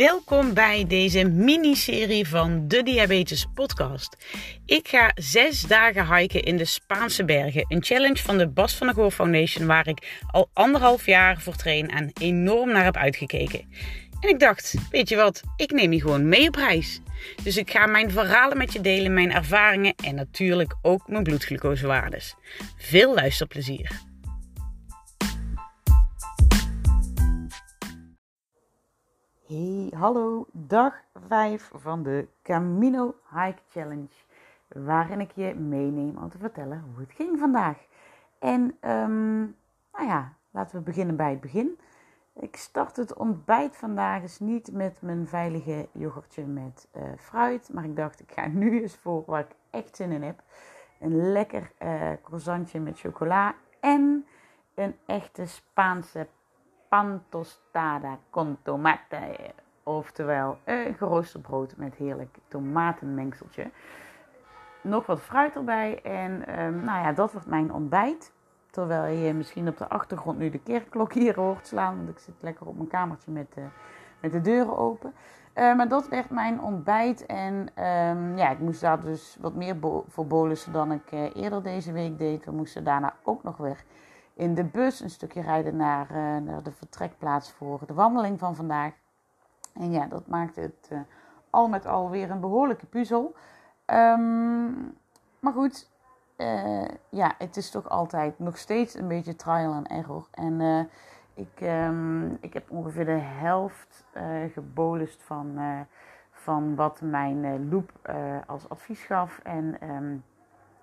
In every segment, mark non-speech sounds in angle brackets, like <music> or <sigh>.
Welkom bij deze miniserie van de Diabetes Podcast. Ik ga zes dagen hiken in de Spaanse bergen. Een challenge van de Bas van der Goor Foundation waar ik al anderhalf jaar voor train en enorm naar heb uitgekeken. En ik dacht, weet je wat, ik neem je gewoon mee op reis. Dus ik ga mijn verhalen met je delen, mijn ervaringen en natuurlijk ook mijn bloedglucosewaardes. Veel luisterplezier. Hey, hallo, dag 5 van de Camino Hike Challenge. Waarin ik je meeneem om te vertellen hoe het ging vandaag. En, um, nou ja, laten we beginnen bij het begin. Ik start het ontbijt vandaag eens niet met mijn veilige yoghurtje met uh, fruit. Maar ik dacht, ik ga nu eens voor waar ik echt zin in heb. Een lekker uh, croissantje met chocola en een echte Spaanse pan tostada con tomate. Oftewel een brood met heerlijk tomatenmengseltje. Nog wat fruit erbij en um, nou ja, dat wordt mijn ontbijt. Terwijl je misschien op de achtergrond nu de kerkklok hier hoort slaan. Want ik zit lekker op mijn kamertje met de, met de deuren open. Uh, maar dat werd mijn ontbijt. En um, ja, ik moest daar dus wat meer voor bolussen dan ik uh, eerder deze week deed. We moesten daarna ook nog weer in de bus een stukje rijden naar, uh, naar de vertrekplaats voor de wandeling van vandaag. En ja, dat maakte het uh, al met al weer een behoorlijke puzzel. Um, maar goed, uh, ja, het is toch altijd nog steeds een beetje trial and error. En ik, um, ik heb ongeveer de helft gebolust van, van wat mijn loop als advies gaf. En um,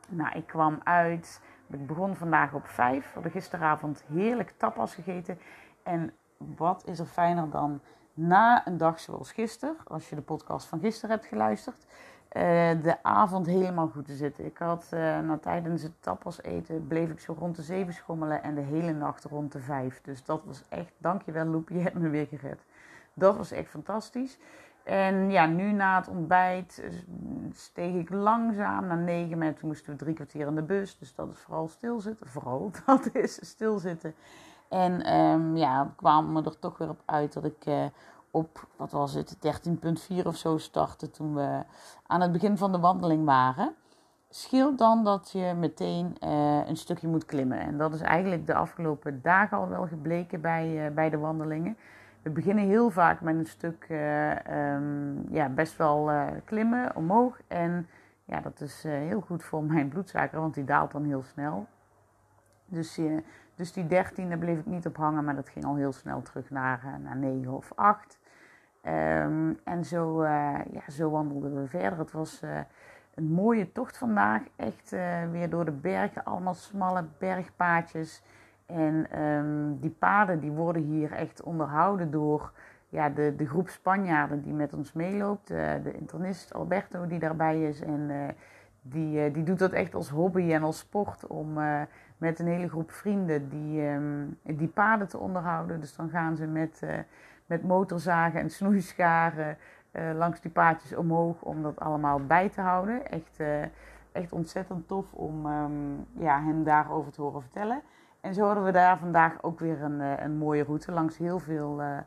nou, ik kwam uit ik begon vandaag op 5. We hadden gisteravond heerlijk tapas gegeten. En wat is er fijner dan na een dag zoals gisteren, als je de podcast van gisteren hebt geluisterd, uh, de avond helemaal goed te zitten. Ik had uh, nou, tijdens het tapas eten bleef ik zo rond de 7 schommelen en de hele nacht rond de 5. Dus dat was echt, dankjewel Loep, je hebt me weer gered. Dat was echt fantastisch. En ja, nu na het ontbijt eh, steeg ik langzaam naar negen. Maar toen moesten we drie kwartier in de bus. Dus dat is vooral stilzitten. Vooral, <laughs> dat is stilzitten. En um, ja, kwamen we er toch weer op uit dat ik uh, op, wat was het, 13.4 of zo startte toen we aan het begin van de wandeling waren. Scheelt dan dat je meteen uh, een stukje moet klimmen. En dat is eigenlijk de afgelopen dagen al wel gebleken bij, bij de wandelingen. We beginnen heel vaak met een stuk uh, um, ja, best wel uh, klimmen omhoog. En ja, dat is uh, heel goed voor <laughs> mijn bloedsuiker, want die daalt dan heel snel. Dus, dus die 13, daar bleef ik niet op hangen, maar dat ging al heel snel terug naar, naar 9 of 8. Um, en zo, ja, zo wandelden we verder. Het was een mooie tocht vandaag. Echt weer door de bergen, allemaal smalle bergpaadjes. En um, die paden die worden hier echt onderhouden door ja, de, de groep Spanjaarden die met ons meeloopt. Uh, de internist Alberto die daarbij is. En uh, die, uh, die doet dat echt als hobby en als sport om met een hele groep vrienden die, um, die paden te onderhouden. Dus dan gaan ze met, met motorzagen en snoeischaren langs die paadjes omhoog om dat allemaal bij te houden. Echt, echt ontzettend tof om um, ja, hen daarover te horen vertellen. En zo hadden we daar vandaag ook weer een, eh, een mooie route langs heel veel, uh,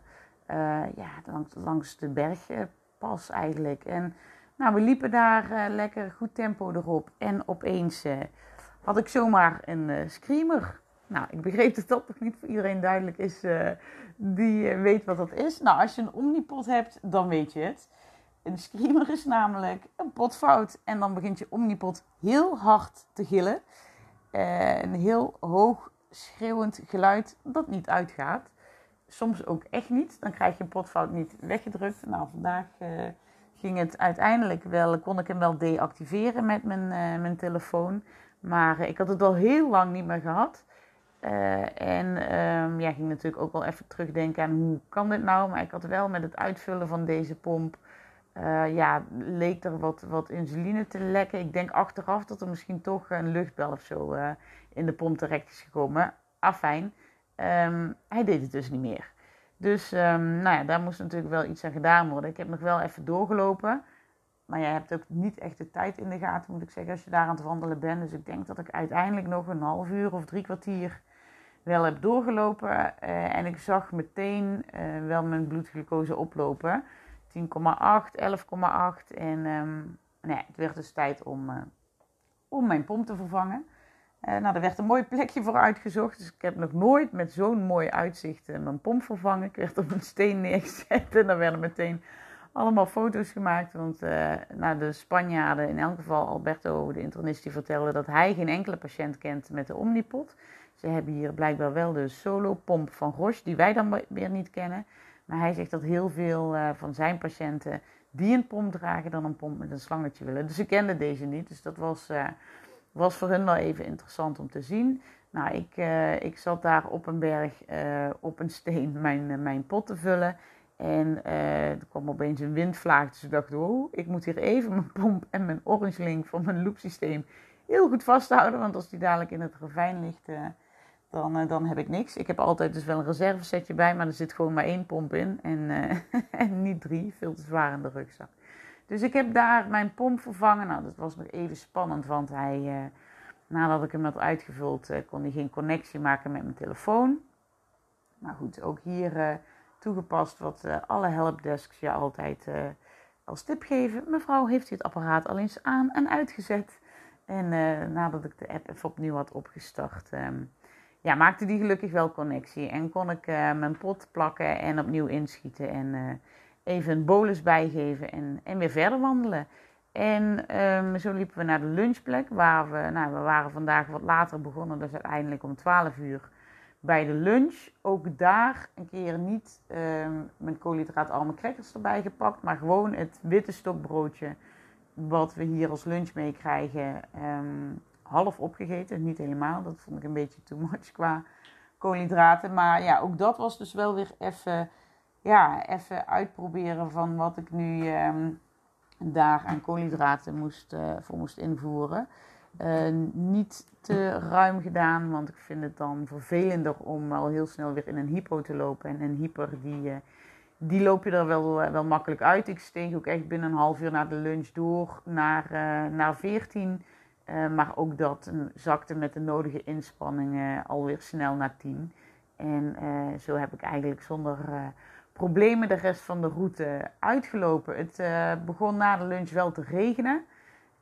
uh, ja, langs, langs de bergpas eigenlijk. En nou, we liepen daar lekker goed tempo erop. En opeens had ik zomaar een screamer. Nou, ik begreep dat dat nog niet voor iedereen duidelijk is die weet wat dat is. Nou, als je een omnipot hebt, dan weet je het. Een screamer is namelijk een potfout. En dan begint je omnipot heel hard te gillen. een heel hoog schreeuwend geluid dat niet uitgaat. Soms ook echt niet. Dan krijg je een potfout niet weggedrukt. Nou, vandaag uh, ging het uiteindelijk wel, kon ik hem wel deactiveren met mijn, uh, mijn telefoon. Maar uh, ik had het al heel lang niet meer gehad. en um, ja, ging natuurlijk ook wel even terugdenken aan hoe kan dit nou. Maar ik had wel met het uitvullen van deze pomp, ja, leek er wat, wat insuline te lekken. Ik denk achteraf dat er misschien toch een luchtbel of zo in de pomp terecht is gekomen. Afijn, um, hij deed het dus niet meer. Dus um, nou ja, daar moest natuurlijk wel iets aan gedaan worden. Ik heb nog wel even doorgelopen. Maar jij hebt ook niet echt de tijd in de gaten, moet ik zeggen, als je daar aan het wandelen bent. Dus ik denk dat ik uiteindelijk nog een half uur of drie kwartier wel heb doorgelopen. en ik zag meteen wel mijn bloedglucose oplopen. 10,8, 11,8. En um, het werd dus tijd om, om mijn pomp te vervangen. Uh, nou, er werd een mooi plekje voor uitgezocht. Dus ik heb nog nooit met zo'n mooi uitzicht mijn pomp vervangen. Ik werd op een steen neergezet en er werden meteen allemaal foto's gemaakt. Want uh, nou, de Spanjaarden, in elk geval Alberto, de internist, die vertelde dat hij geen enkele patiënt kent met de Omnipot. Ze hebben hier blijkbaar wel de solo-pomp van Roche, die wij dan weer niet kennen. Maar hij zegt dat heel veel uh, van zijn patiënten die een pomp dragen, dan een pomp met een slangetje willen. Dus ik kende deze niet. Dus dat was, uh, was voor hun wel even interessant om te zien. Nou, ik, ik zat daar op een berg, op een steen, <laughs> mijn, mijn pot te vullen. En er kwam opeens een windvlaag. Dus ik dacht, oh, ik moet hier even mijn pomp en mijn orange link van mijn loopsysteem heel goed vasthouden. Want als die dadelijk in het ravijn ligt, dan, uh, dan heb ik niks. Ik heb altijd dus wel een reservesetje bij, maar er zit gewoon maar één pomp in. En, <laughs> en niet drie, veel te zwaar in de rugzak. Dus ik heb daar mijn pomp vervangen. Nou, dat was nog even spannend, want hij, nadat ik hem had uitgevuld, kon hij geen connectie maken met mijn telefoon. Maar goed, ook hier toegepast wat alle helpdesks je altijd als tip geven. Mevrouw heeft het apparaat al eens aan en uitgezet. En nadat ik de app even opnieuw had opgestart, um, ja, maakte die gelukkig wel connectie. En kon ik mijn pot plakken en opnieuw inschieten. En even een bolus bijgeven en, en weer verder wandelen. En um, zo liepen we naar de lunchplek, waar we, nou, we waren vandaag wat later begonnen, dus uiteindelijk om 12 uur bij de lunch. Ook daar een keer niet um, mijn koolhydraatarme crackers erbij gepakt, maar gewoon het witte stokbroodje wat we hier als lunch meekrijgen, um, half opgegeten. Niet helemaal, dat vond ik een beetje too much <laughs> qua koolhydraten. Maar ja, ook dat was dus wel weer even, ja, even uitproberen van wat ik nu um, daar aan koolhydraten moest, uh, voor moest invoeren. Uh, niet te ruim gedaan, want ik vind het dan vervelender om al heel snel weer in een hypo te lopen. En een hyper, die, uh, die loop je er wel, uh, wel makkelijk uit. Ik steeg ook echt binnen een half uur na de lunch door naar, naar 14. Maar ook dat zakte met de nodige inspanningen alweer snel naar 10. En zo heb ik eigenlijk zonder problemen de rest van de route uitgelopen. Het begon na de lunch wel te regenen.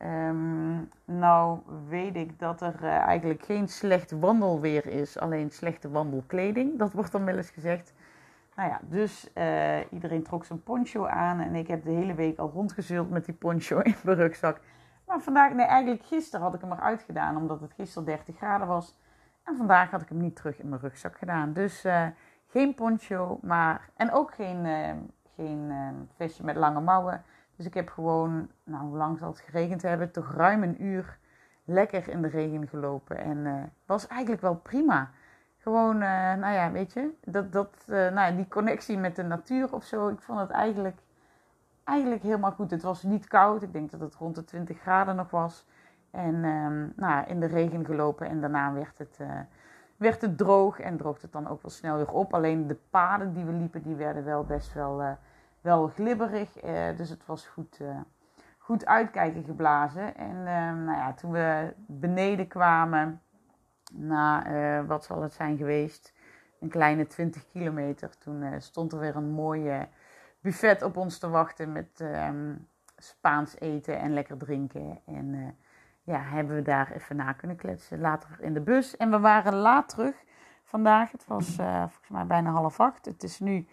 Um, nou weet ik dat er eigenlijk geen slecht wandelweer is, alleen slechte wandelkleding. Dat wordt dan wel eens gezegd. Nou ja, dus iedereen trok zijn poncho aan en ik heb de hele week al rondgezult met die poncho in mijn rugzak. Maar vandaag, nee eigenlijk gisteren had ik hem eruit gedaan omdat het gisteren 30 graden was. En vandaag had ik hem niet terug in mijn rugzak gedaan. Dus uh, geen poncho, maar en ook geen, geen vestje met lange mouwen. Dus ik heb gewoon, nou hoe lang zal het geregend hebben, toch ruim een uur lekker in de regen gelopen. En uh, was eigenlijk wel prima. Gewoon, uh, nou ja, weet je, dat, dat, uh, nou, die connectie met de natuur of zo. Ik vond het eigenlijk, eigenlijk helemaal goed. Het was niet koud. Ik denk dat het rond de 20 graden nog was. En um, nou, in de regen gelopen en daarna werd het, werd het droog en droogt het dan ook wel snel weer op. Alleen de paden die we liepen, die werden wel best wel wel glibberig. Eh, dus het was goed, goed uitkijken geblazen. En uh, nou ja, toen we beneden kwamen, na eh, wat zal het zijn geweest, een kleine 20 kilometer, toen stond er weer een mooie buffet op ons te wachten met ehm, Spaans eten en lekker drinken. En ja, hebben we daar even na kunnen kletsen. Later in de bus. En we waren laat terug vandaag. Het was volgens mij bijna half acht. Het is nu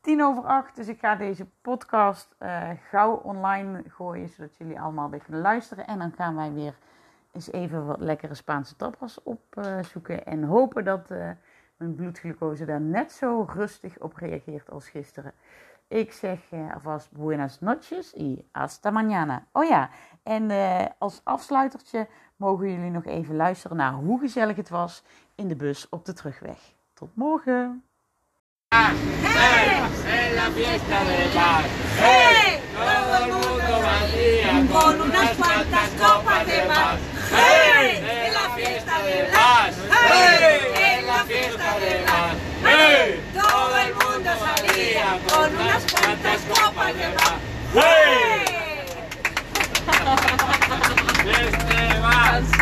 tien over acht. Dus ik ga deze podcast uh, gauw online gooien, zodat jullie allemaal weer kunnen luisteren. En dan gaan wij weer eens even wat lekkere Spaanse tapas opzoeken. En hopen dat mijn bloedglucose daar net zo rustig op reageert als gisteren. Ik zeg alvast buenas noches y hasta mañana. Oh ja, en als afsluitertje mogen jullie nog even luisteren naar hoe gezellig het was in de bus op de terugweg. Tot morgen! Cuantas copas de más. ¡Hey!